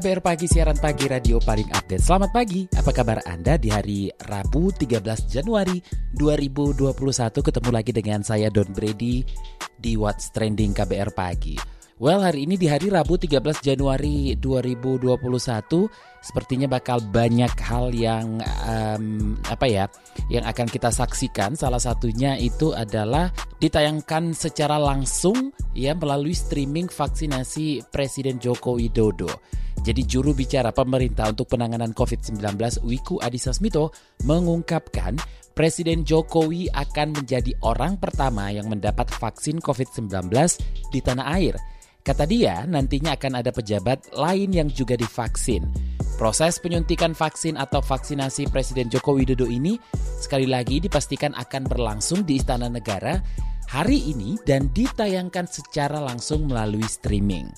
KBR Pagi, siaran pagi radio paling update. Selamat pagi, apa kabar Anda di hari Rabu 13 Januari 2021? Ketemu lagi dengan saya Don Brady di What's Trending KBR Pagi. Well, hari ini di hari Rabu 13 Januari 2021 sepertinya bakal banyak hal yang um, apa ya, yang akan kita saksikan. Salah satunya itu adalah ditayangkan secara langsung ya melalui streaming vaksinasi Presiden Joko Widodo. Jadi juru bicara pemerintah untuk penanganan COVID-19 Wiku Adhisa Smito mengungkapkan Presiden Jokowi akan menjadi orang pertama yang mendapat vaksin COVID-19 di tanah air. Kata dia, nantinya akan ada pejabat lain yang juga divaksin. Proses penyuntikan vaksin atau vaksinasi Presiden Joko Widodo ini sekali lagi dipastikan akan berlangsung di Istana Negara hari ini dan ditayangkan secara langsung melalui streaming.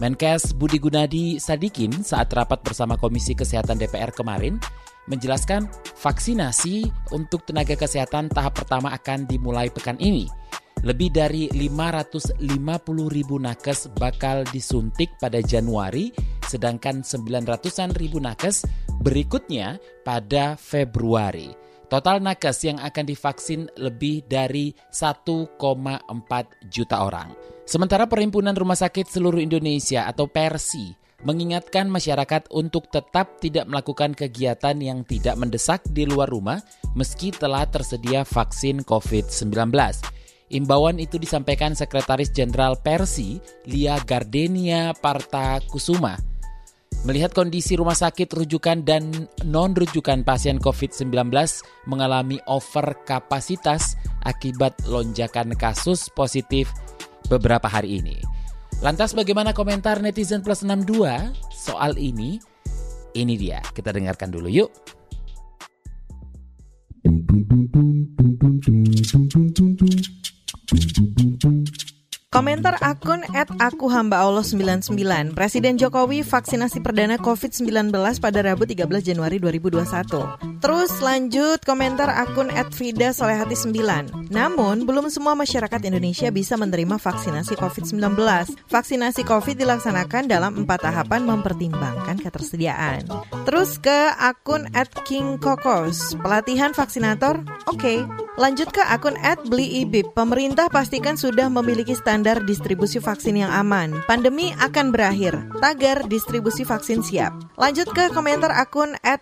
Menkes Budi Gunadi Sadikin saat rapat bersama Komisi Kesehatan DPR kemarin menjelaskan vaksinasi untuk tenaga kesehatan tahap pertama akan dimulai pekan ini. Lebih dari 550 ribu nakes bakal disuntik pada Januari, sedangkan 900-an ribu nakes berikutnya pada Februari. Total nakes yang akan divaksin lebih dari 1,4 juta orang. Sementara Perhimpunan Rumah Sakit Seluruh Indonesia atau PERSI mengingatkan masyarakat untuk tetap tidak melakukan kegiatan yang tidak mendesak di luar rumah meski telah tersedia vaksin COVID-19. Imbauan itu disampaikan Sekretaris Jenderal Persi, Lia Gardenia Parta Kusuma Melihat kondisi rumah sakit rujukan dan non-rujukan pasien COVID-19 mengalami over kapasitas akibat lonjakan kasus positif beberapa hari ini. Lantas bagaimana komentar netizen plus 62 soal ini? Ini dia, kita dengarkan dulu yuk. Komentar akun at aku hamba Allah 99, Presiden Jokowi vaksinasi perdana COVID-19 pada Rabu 13 Januari 2021. Terus lanjut komentar akun Frida Solehati 9. Namun, belum semua masyarakat Indonesia bisa menerima vaksinasi COVID-19. Vaksinasi COVID dilaksanakan dalam empat tahapan mempertimbangkan ketersediaan. Terus ke akun at King Kokos, pelatihan vaksinator, oke. Okay. Lanjut ke akun at Beli Ibib, pemerintah pastikan sudah memiliki standar distribusi vaksin yang aman. Pandemi akan berakhir. Tagar distribusi vaksin siap. Lanjut ke komentar akun at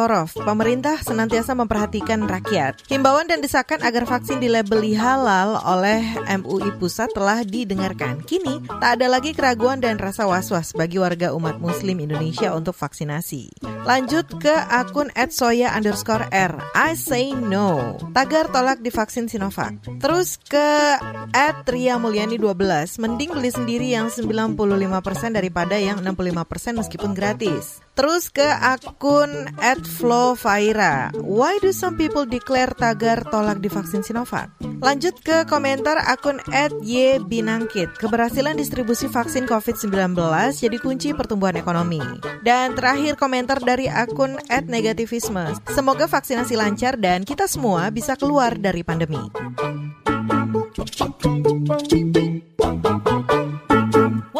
hantorov. Pemerintah senantiasa memperhatikan rakyat. Himbauan dan desakan agar vaksin dilabeli halal oleh MUI Pusat telah didengarkan. Kini, tak ada lagi keraguan dan rasa was-was bagi warga umat muslim Indonesia untuk vaksinasi. Lanjut ke akun soya underscore r. I say no. Tagar tolak divaksin Sinovac. Terus ke at Tria Mulyani 12, mending beli sendiri yang 95% daripada yang 65% meskipun gratis. Terus ke akun @flowfaira. Why do some people declare tagar tolak divaksin Sinovac? Lanjut ke komentar akun @ybinangkit. Keberhasilan distribusi vaksin COVID-19 jadi kunci pertumbuhan ekonomi. Dan terakhir komentar dari akun @negativisme. Semoga vaksinasi lancar dan kita semua bisa keluar dari pandemi.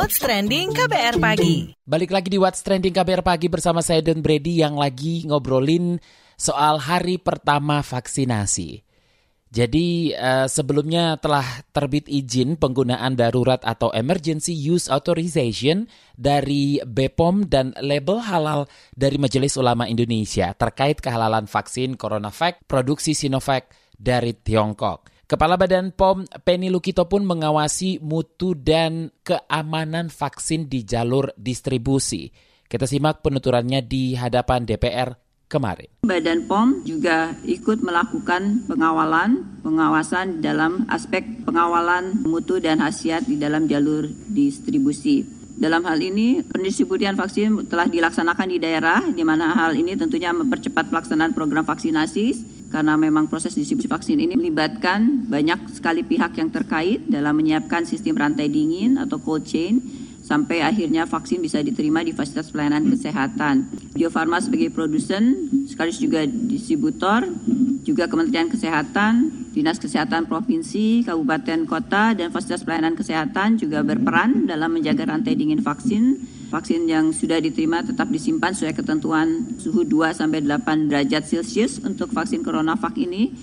What's Trending KBR Pagi. Balik lagi di What's Trending KBR Pagi bersama saya Don Brady yang lagi ngobrolin soal hari pertama vaksinasi. Jadi uh, sebelumnya telah terbit izin penggunaan darurat atau emergency use authorization dari BPOM dan label halal dari Majelis Ulama Indonesia terkait kehalalan vaksin CoronaVac produksi Sinovac dari Tiongkok. Kepala Badan POM Penny Lukito pun mengawasi mutu dan keamanan vaksin di jalur distribusi. Kita simak penuturannya di hadapan DPR kemarin. Badan POM juga ikut melakukan pengawalan, pengawasan dalam aspek pengawalan mutu dan khasiat di dalam jalur distribusi. Dalam hal ini, pendistribusian vaksin telah dilaksanakan di daerah, di mana hal ini tentunya mempercepat pelaksanaan program vaksinasi karena memang proses distribusi vaksin ini melibatkan banyak sekali pihak yang terkait dalam menyiapkan sistem rantai dingin atau cold chain sampai akhirnya vaksin bisa diterima di fasilitas pelayanan kesehatan. Bio Farma sebagai produsen, sekaligus juga distributor, juga Kementerian Kesehatan, Dinas Kesehatan Provinsi, Kabupaten Kota, dan fasilitas pelayanan kesehatan juga berperan dalam menjaga rantai dingin vaksin. Vaksin yang sudah diterima tetap disimpan sesuai ketentuan suhu 2 sampai 8 derajat Celcius untuk vaksin CoronaVac ini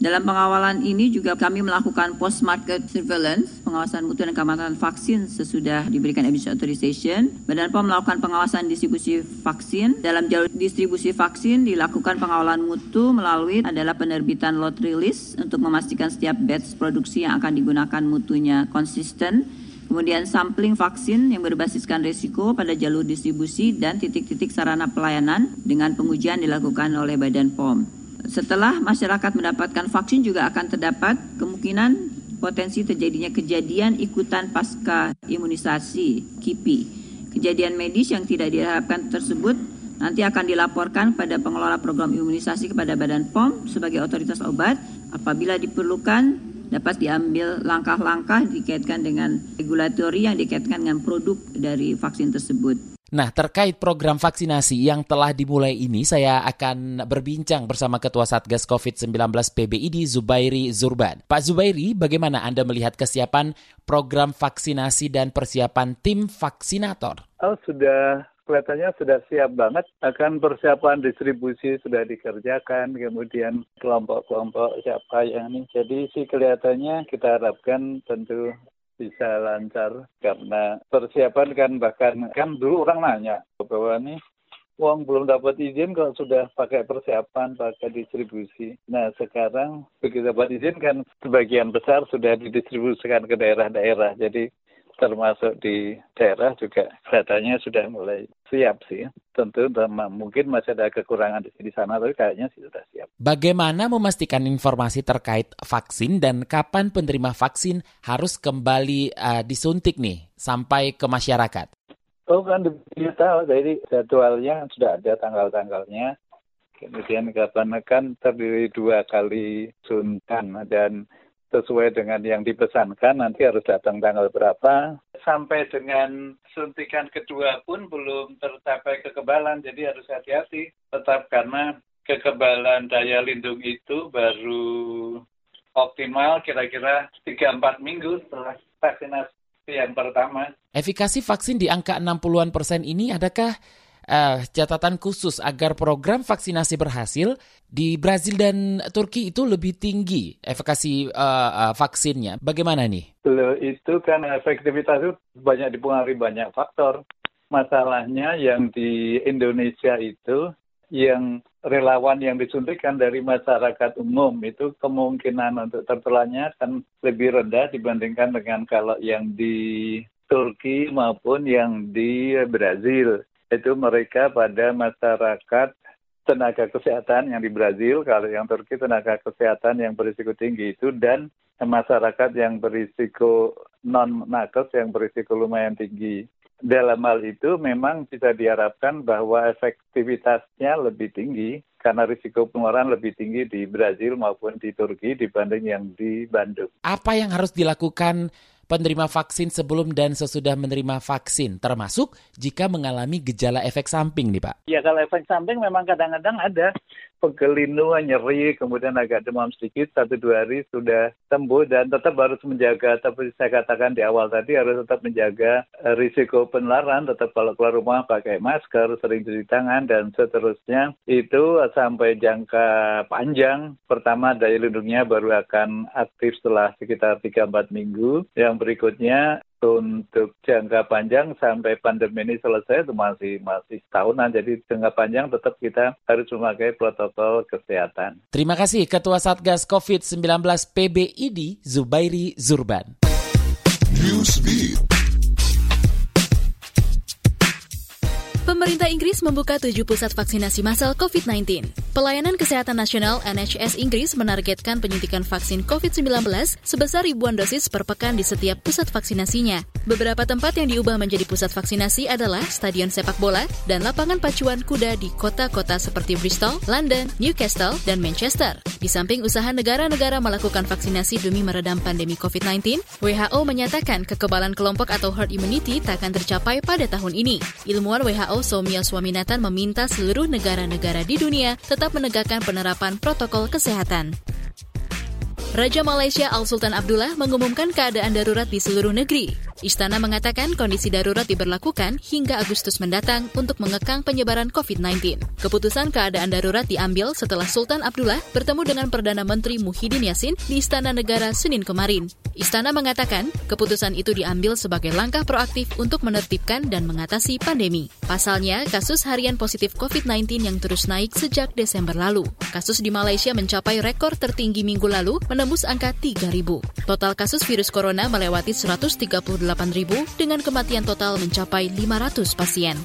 dalam pengawalan ini juga kami melakukan post-market surveillance, pengawasan mutu dan keamanan vaksin sesudah diberikan emergency authorization. Badan POM melakukan pengawasan distribusi vaksin. Dalam jalur distribusi vaksin dilakukan pengawalan mutu melalui adalah penerbitan lot release untuk memastikan setiap batch produksi yang akan digunakan mutunya konsisten. Kemudian sampling vaksin yang berbasiskan risiko pada jalur distribusi dan titik-titik sarana pelayanan dengan pengujian dilakukan oleh Badan POM. Setelah masyarakat mendapatkan vaksin juga akan terdapat kemungkinan potensi terjadinya kejadian ikutan pasca imunisasi KIPI. Kejadian medis yang tidak diharapkan tersebut nanti akan dilaporkan pada pengelola program imunisasi kepada Badan POM sebagai otoritas obat apabila diperlukan dapat diambil langkah-langkah dikaitkan dengan regulatori yang dikaitkan dengan produk dari vaksin tersebut. Nah, terkait program vaksinasi yang telah dimulai ini, saya akan berbincang bersama Ketua Satgas COVID-19 PBID Zubairi Zurban. Pak Zubairi, bagaimana Anda melihat kesiapan program vaksinasi dan persiapan tim vaksinator? Oh, sudah kelihatannya sudah siap banget. Akan persiapan distribusi sudah dikerjakan, kemudian kelompok-kelompok siapa yang ini. Jadi sih kelihatannya kita harapkan tentu bisa lancar karena persiapan kan bahkan kan dulu orang nanya bahwa nih uang belum dapat izin kok sudah pakai persiapan, pakai distribusi. Nah sekarang begitu dapat izin kan sebagian besar sudah didistribusikan ke daerah-daerah. Jadi termasuk di daerah juga datanya sudah mulai siap sih. Tentu mungkin masih ada kekurangan di sana, tapi kayaknya sih sudah siap. Bagaimana memastikan informasi terkait vaksin dan kapan penerima vaksin harus kembali uh, disuntik nih sampai ke masyarakat? Oh kan digital, jadi jadwalnya sudah ada tanggal-tanggalnya. Kemudian kapan kan terdiri dua kali suntan dan sesuai dengan yang dipesankan nanti harus datang tanggal berapa. Sampai dengan suntikan kedua pun belum tercapai kekebalan, jadi harus hati-hati. Tetap karena kekebalan daya lindung itu baru optimal kira-kira 3-4 minggu setelah vaksinasi yang pertama. Efikasi vaksin di angka 60-an persen ini adakah uh, catatan khusus agar program vaksinasi berhasil di Brazil dan Turki itu lebih tinggi efikasi uh, uh, vaksinnya. Bagaimana nih? Itu kan efektivitas itu banyak dipengaruhi banyak faktor. Masalahnya yang di Indonesia itu yang relawan yang disuntikan dari masyarakat umum itu kemungkinan untuk tertularnya kan lebih rendah dibandingkan dengan kalau yang di Turki maupun yang di Brazil itu mereka pada masyarakat tenaga kesehatan yang di Brazil, kalau yang Turki tenaga kesehatan yang berisiko tinggi itu dan masyarakat yang berisiko non nakes yang berisiko lumayan tinggi. Dalam hal itu memang bisa diharapkan bahwa efektivitasnya lebih tinggi karena risiko penularan lebih tinggi di Brazil maupun di Turki dibanding yang di Bandung. Apa yang harus dilakukan penerima vaksin sebelum dan sesudah menerima vaksin, termasuk jika mengalami gejala efek samping nih Pak? Ya kalau efek samping memang kadang-kadang ada pegelinu, nyeri, kemudian agak demam sedikit, satu dua hari sudah sembuh dan tetap harus menjaga, tapi saya katakan di awal tadi harus tetap menjaga eh, risiko penularan, tetap kalau keluar rumah pakai masker, sering cuci tangan dan seterusnya. Itu sampai jangka panjang, pertama daya lindungnya baru akan aktif setelah sekitar 3-4 minggu. Yang berikutnya untuk jangka panjang sampai pandemi ini selesai itu masih masih tahunan. Jadi jangka panjang tetap kita harus memakai protokol kesehatan. Terima kasih Ketua Satgas COVID-19 PBID Zubairi Zurban. Pemerintah Inggris membuka tujuh pusat vaksinasi massal COVID-19. Pelayanan Kesehatan Nasional NHS Inggris menargetkan penyuntikan vaksin COVID-19 sebesar ribuan dosis per pekan di setiap pusat vaksinasinya. Beberapa tempat yang diubah menjadi pusat vaksinasi adalah stadion sepak bola dan lapangan pacuan kuda di kota-kota seperti Bristol, London, Newcastle, dan Manchester. Di samping usaha negara-negara melakukan vaksinasi demi meredam pandemi COVID-19, WHO menyatakan kekebalan kelompok atau herd immunity tak akan tercapai pada tahun ini. Ilmuwan WHO Somia Swaminathan meminta seluruh negara-negara di dunia tetap menegakkan penerapan protokol kesehatan. Raja Malaysia Al Sultan Abdullah mengumumkan keadaan darurat di seluruh negeri. Istana mengatakan kondisi darurat diberlakukan hingga Agustus mendatang untuk mengekang penyebaran COVID-19. Keputusan keadaan darurat diambil setelah Sultan Abdullah bertemu dengan Perdana Menteri Muhyiddin Yassin di Istana Negara Senin kemarin. Istana mengatakan keputusan itu diambil sebagai langkah proaktif untuk menertibkan dan mengatasi pandemi. Pasalnya, kasus harian positif COVID-19 yang terus naik sejak Desember lalu. Kasus di Malaysia mencapai rekor tertinggi minggu lalu menembus angka 3.000. Total kasus virus corona melewati 138 ribu dengan kematian total mencapai 500 pasien.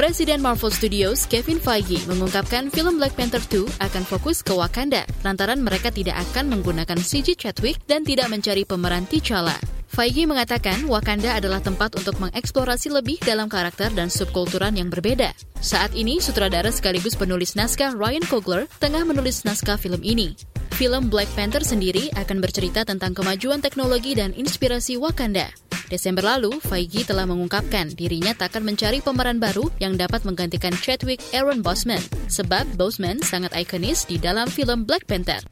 Presiden Marvel Studios Kevin Feige mengungkapkan film Black Panther 2 akan fokus ke Wakanda lantaran mereka tidak akan menggunakan CG Chadwick dan tidak mencari pemeran T'Challa. Feige mengatakan Wakanda adalah tempat untuk mengeksplorasi lebih dalam karakter dan subkulturan yang berbeda. Saat ini, sutradara sekaligus penulis naskah Ryan Coogler tengah menulis naskah film ini. Film Black Panther sendiri akan bercerita tentang kemajuan teknologi dan inspirasi Wakanda. Desember lalu, Feige telah mengungkapkan dirinya tak akan mencari pemeran baru yang dapat menggantikan Chadwick Aaron Boseman, sebab Boseman sangat ikonis di dalam film Black Panther.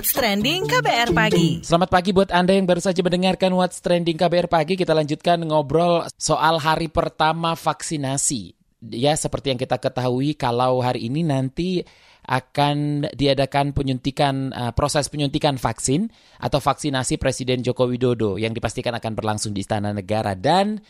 What's Trending KBR Pagi. Selamat pagi buat Anda yang baru saja mendengarkan What's Trending KBR Pagi. Kita lanjutkan ngobrol soal hari pertama vaksinasi ya seperti yang kita ketahui kalau hari ini nanti akan diadakan penyuntikan uh, proses penyuntikan vaksin atau vaksinasi Presiden Joko Widodo yang dipastikan akan berlangsung di Istana Negara dan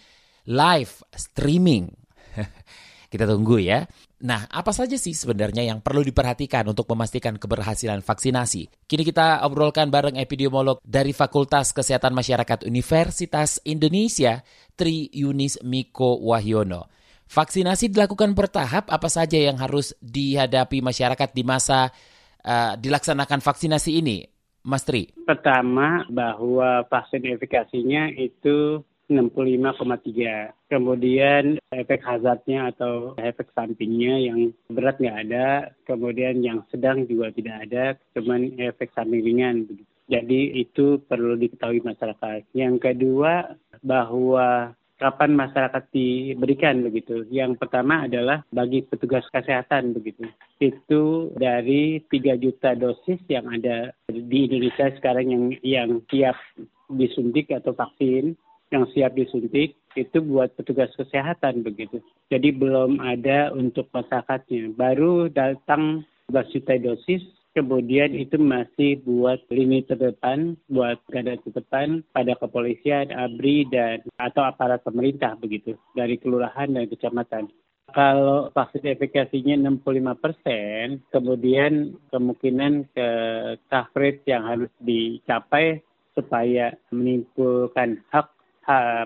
live streaming. kita tunggu ya. Nah, apa saja sih sebenarnya yang perlu diperhatikan untuk memastikan keberhasilan vaksinasi? Kini kita obrolkan bareng epidemiolog dari Fakultas Kesehatan Masyarakat Universitas Indonesia, Tri Yunis Miko Wahyono. Vaksinasi dilakukan bertahap, apa saja yang harus dihadapi masyarakat di masa uh, dilaksanakan vaksinasi ini, Mas Tri? Pertama, bahwa vaksin efikasinya itu 65,3. Kemudian efek hazardnya atau efek sampingnya yang berat nggak ada, kemudian yang sedang juga tidak ada, cuman efek samping ringan. Jadi itu perlu diketahui masyarakat. Yang kedua, bahwa kapan masyarakat diberikan begitu. Yang pertama adalah bagi petugas kesehatan begitu. Itu dari 3 juta dosis yang ada di Indonesia sekarang yang yang siap disuntik atau vaksin yang siap disuntik itu buat petugas kesehatan begitu. Jadi belum ada untuk masyarakatnya. Baru datang 12 juta dosis Kemudian itu masih buat lini terdepan, buat garda terdepan pada kepolisian, ABRI, dan atau aparat pemerintah begitu dari kelurahan dan kecamatan. Kalau vaksin efikasinya 65 persen, kemudian kemungkinan ke coverage yang harus dicapai supaya menimbulkan hak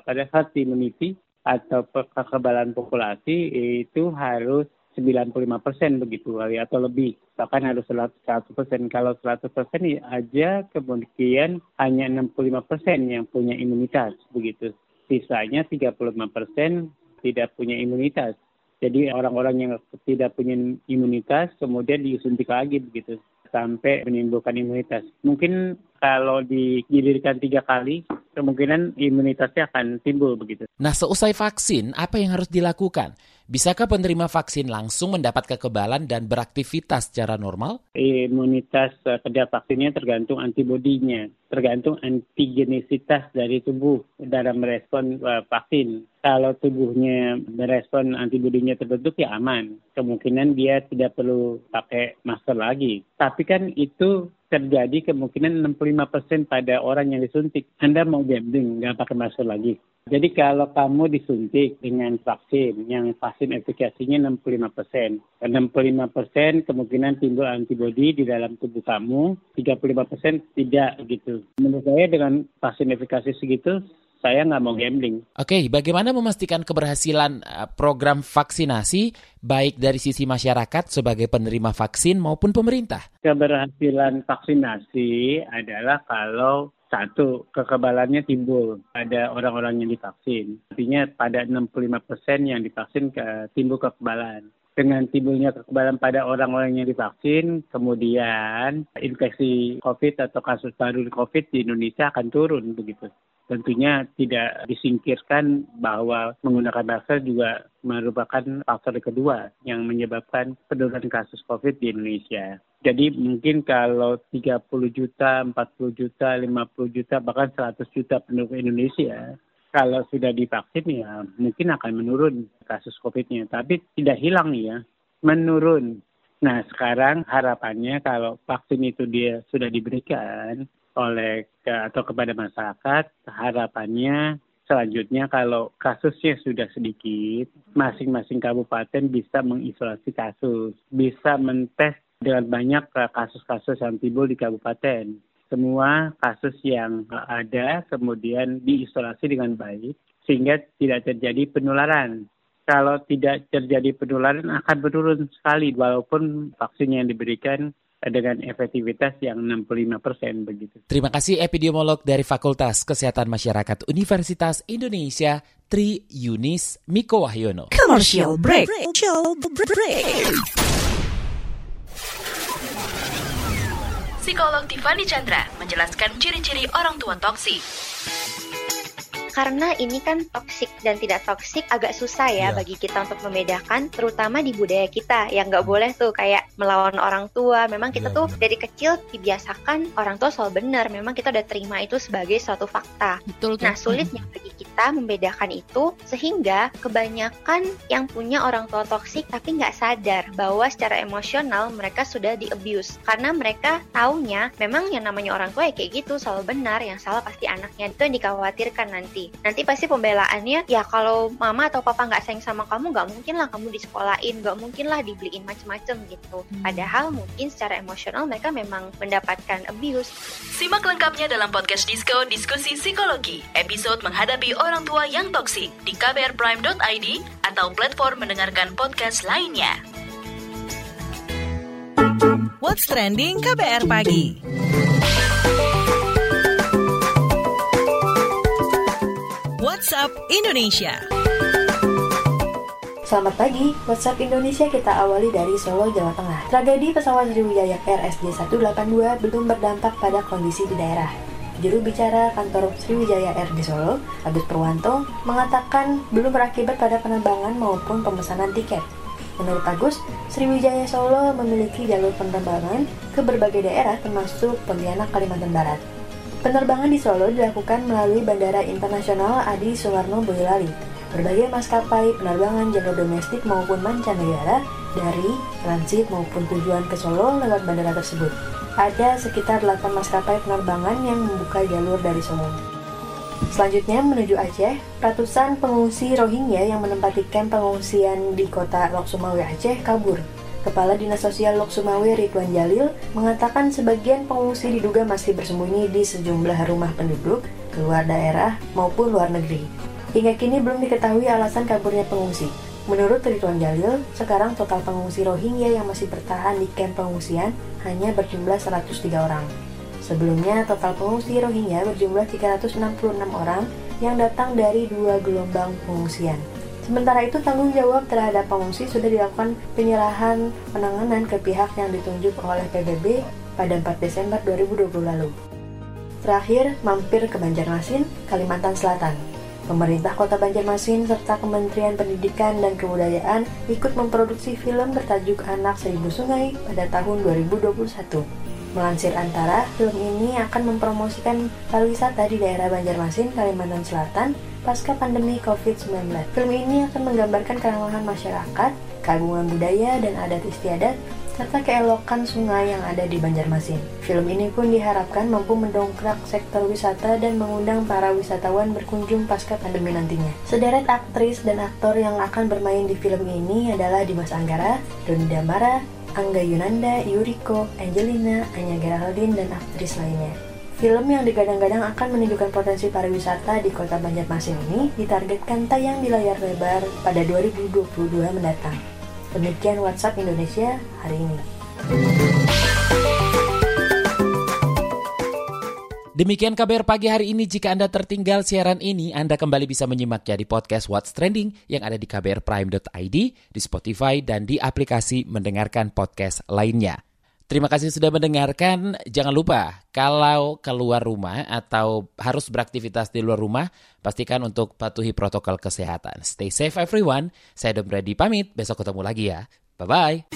pada herd immunity atau kekebalan populasi itu harus 95 persen begitu kali atau lebih. Bahkan harus 100 persen. Kalau 100 persen aja kemudian hanya 65 persen yang punya imunitas begitu. Sisanya 35 persen tidak punya imunitas. Jadi orang-orang yang tidak punya imunitas kemudian disuntik lagi begitu sampai menimbulkan imunitas. Mungkin kalau digilirkan tiga kali, kemungkinan imunitasnya akan timbul begitu. Nah, seusai vaksin, apa yang harus dilakukan? Bisakah penerima vaksin langsung mendapat kekebalan dan beraktivitas secara normal? Imunitas pada vaksinnya tergantung antibodinya, tergantung antigenisitas dari tubuh dalam merespon uh, vaksin. Kalau tubuhnya merespon antibodinya terbentuk ya aman. Kemungkinan dia tidak perlu pakai masker lagi. Tapi kan itu terjadi kemungkinan 65% pada orang yang disuntik. Anda mau gambling, nggak pakai masker lagi. Jadi kalau kamu disuntik dengan vaksin yang vaksin efikasinya 65 persen, 65 persen kemungkinan timbul antibodi di dalam tubuh kamu, 35 persen tidak gitu. Menurut saya dengan vaksin efikasi segitu saya nggak mau gambling. Oke, bagaimana memastikan keberhasilan uh, program vaksinasi baik dari sisi masyarakat sebagai penerima vaksin maupun pemerintah? Keberhasilan vaksinasi adalah kalau satu, kekebalannya timbul pada orang-orang yang divaksin. Artinya pada 65 persen yang divaksin ke, timbul kekebalan dengan timbulnya kekebalan pada orang-orang yang divaksin, kemudian infeksi COVID atau kasus baru COVID di Indonesia akan turun begitu. Tentunya tidak disingkirkan bahwa menggunakan masker juga merupakan faktor kedua yang menyebabkan penurunan kasus COVID di Indonesia. Jadi mungkin kalau 30 juta, 40 juta, 50 juta, bahkan 100 juta penduduk Indonesia kalau sudah divaksin ya mungkin akan menurun kasus COVID-nya. Tapi tidak hilang ya, menurun. Nah sekarang harapannya kalau vaksin itu dia sudah diberikan oleh atau kepada masyarakat, harapannya selanjutnya kalau kasusnya sudah sedikit, masing-masing kabupaten bisa mengisolasi kasus, bisa mentes dengan banyak kasus-kasus yang timbul di kabupaten semua kasus yang ada kemudian diisolasi dengan baik sehingga tidak terjadi penularan. Kalau tidak terjadi penularan akan menurun sekali walaupun vaksin yang diberikan dengan efektivitas yang 65 persen begitu. Terima kasih epidemiolog dari Fakultas Kesehatan Masyarakat Universitas Indonesia, Tri Yunis Miko Wahyono. Commercial break. Commercial break. Psikolog Tiffany Chandra menjelaskan ciri-ciri orang tua toksik karena ini kan toksik dan tidak toksik agak susah ya yeah. bagi kita untuk membedakan terutama di budaya kita. Yang nggak boleh tuh kayak melawan orang tua. Memang kita yeah, tuh yeah. dari kecil dibiasakan orang tua selalu benar. Memang kita udah terima itu sebagai suatu fakta. Betul, nah sulitnya bagi kita membedakan itu sehingga kebanyakan yang punya orang tua toksik tapi nggak sadar bahwa secara emosional mereka sudah di abuse karena mereka taunya memang yang namanya orang tua ya kayak gitu selalu benar yang salah pasti anaknya. Itu yang dikhawatirkan nanti. Nanti pasti pembelaannya ya kalau mama atau papa nggak sayang sama kamu nggak mungkin lah kamu disekolahin nggak mungkin lah dibeliin macem-macem gitu. Hmm. padahal mungkin secara emosional mereka memang mendapatkan abuse. Simak lengkapnya dalam podcast Disco Diskusi Psikologi episode menghadapi orang tua yang toksik di kbrprime.id atau platform mendengarkan podcast lainnya What's Trending KBR Pagi WhatsApp Indonesia. Selamat pagi, WhatsApp Indonesia kita awali dari Solo, Jawa Tengah. Tragedi pesawat Sriwijaya Air SJ182 belum berdampak pada kondisi di daerah. Juru bicara kantor Sriwijaya Air di Solo, Agus Purwanto, mengatakan belum berakibat pada penerbangan maupun pemesanan tiket. Menurut Agus, Sriwijaya Solo memiliki jalur penerbangan ke berbagai daerah termasuk Pontianak, Kalimantan Barat. Penerbangan di Solo dilakukan melalui Bandara Internasional Adi Suwarno Boyolali. Berbagai maskapai penerbangan jalur domestik maupun mancanegara dari transit maupun tujuan ke Solo lewat bandara tersebut. Ada sekitar 8 maskapai penerbangan yang membuka jalur dari Solo. Selanjutnya menuju Aceh, ratusan pengungsi Rohingya yang menempatikan pengungsian di kota Lok Sumawe Aceh kabur. Kepala Dinas Sosial Lok Sumawe Ridwan Jalil mengatakan sebagian pengungsi diduga masih bersembunyi di sejumlah rumah penduduk keluar daerah maupun luar negeri. Hingga kini belum diketahui alasan kaburnya pengungsi. Menurut Ridwan Jalil, sekarang total pengungsi Rohingya yang masih bertahan di kamp pengungsian hanya berjumlah 103 orang. Sebelumnya, total pengungsi Rohingya berjumlah 366 orang yang datang dari dua gelombang pengungsian. Sementara itu, tanggung jawab terhadap pengungsi sudah dilakukan penyerahan penanganan ke pihak yang ditunjuk oleh PBB pada 4 Desember 2020 lalu. Terakhir, mampir ke Banjarmasin, Kalimantan Selatan. Pemerintah Kota Banjarmasin serta Kementerian Pendidikan dan Kebudayaan ikut memproduksi film bertajuk Anak Seribu Sungai pada tahun 2021. Melansir Antara, film ini akan mempromosikan pariwisata di daerah Banjarmasin, Kalimantan Selatan pasca pandemi COVID-19. Film ini akan menggambarkan keramahan masyarakat, keagungan budaya dan adat istiadat, serta keelokan sungai yang ada di Banjarmasin. Film ini pun diharapkan mampu mendongkrak sektor wisata dan mengundang para wisatawan berkunjung pasca pandemi nantinya. Sederet aktris dan aktor yang akan bermain di film ini adalah Dimas Anggara, Doni Damara, Angga Yunanda, Yuriko, Angelina, Anya Geraldine, dan aktris lainnya. Film yang digadang-gadang akan menunjukkan potensi pariwisata di kota Banjarmasin ini ditargetkan tayang di layar lebar pada 2022 mendatang. Demikian WhatsApp Indonesia hari ini. Demikian kabar pagi hari ini. Jika Anda tertinggal siaran ini, Anda kembali bisa menyimaknya di podcast What's Trending yang ada di kbrprime.id, di Spotify, dan di aplikasi mendengarkan podcast lainnya. Terima kasih sudah mendengarkan. Jangan lupa, kalau keluar rumah atau harus beraktivitas di luar rumah, pastikan untuk patuhi protokol kesehatan. Stay safe everyone. Saya Dom Brady pamit. Besok ketemu lagi ya. Bye-bye.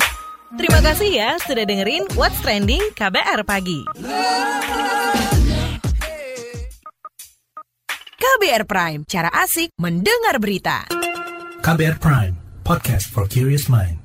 Terima kasih ya sudah dengerin What's Trending KBR Pagi. KBR Prime, cara asik mendengar berita. KBR Prime, podcast for curious mind.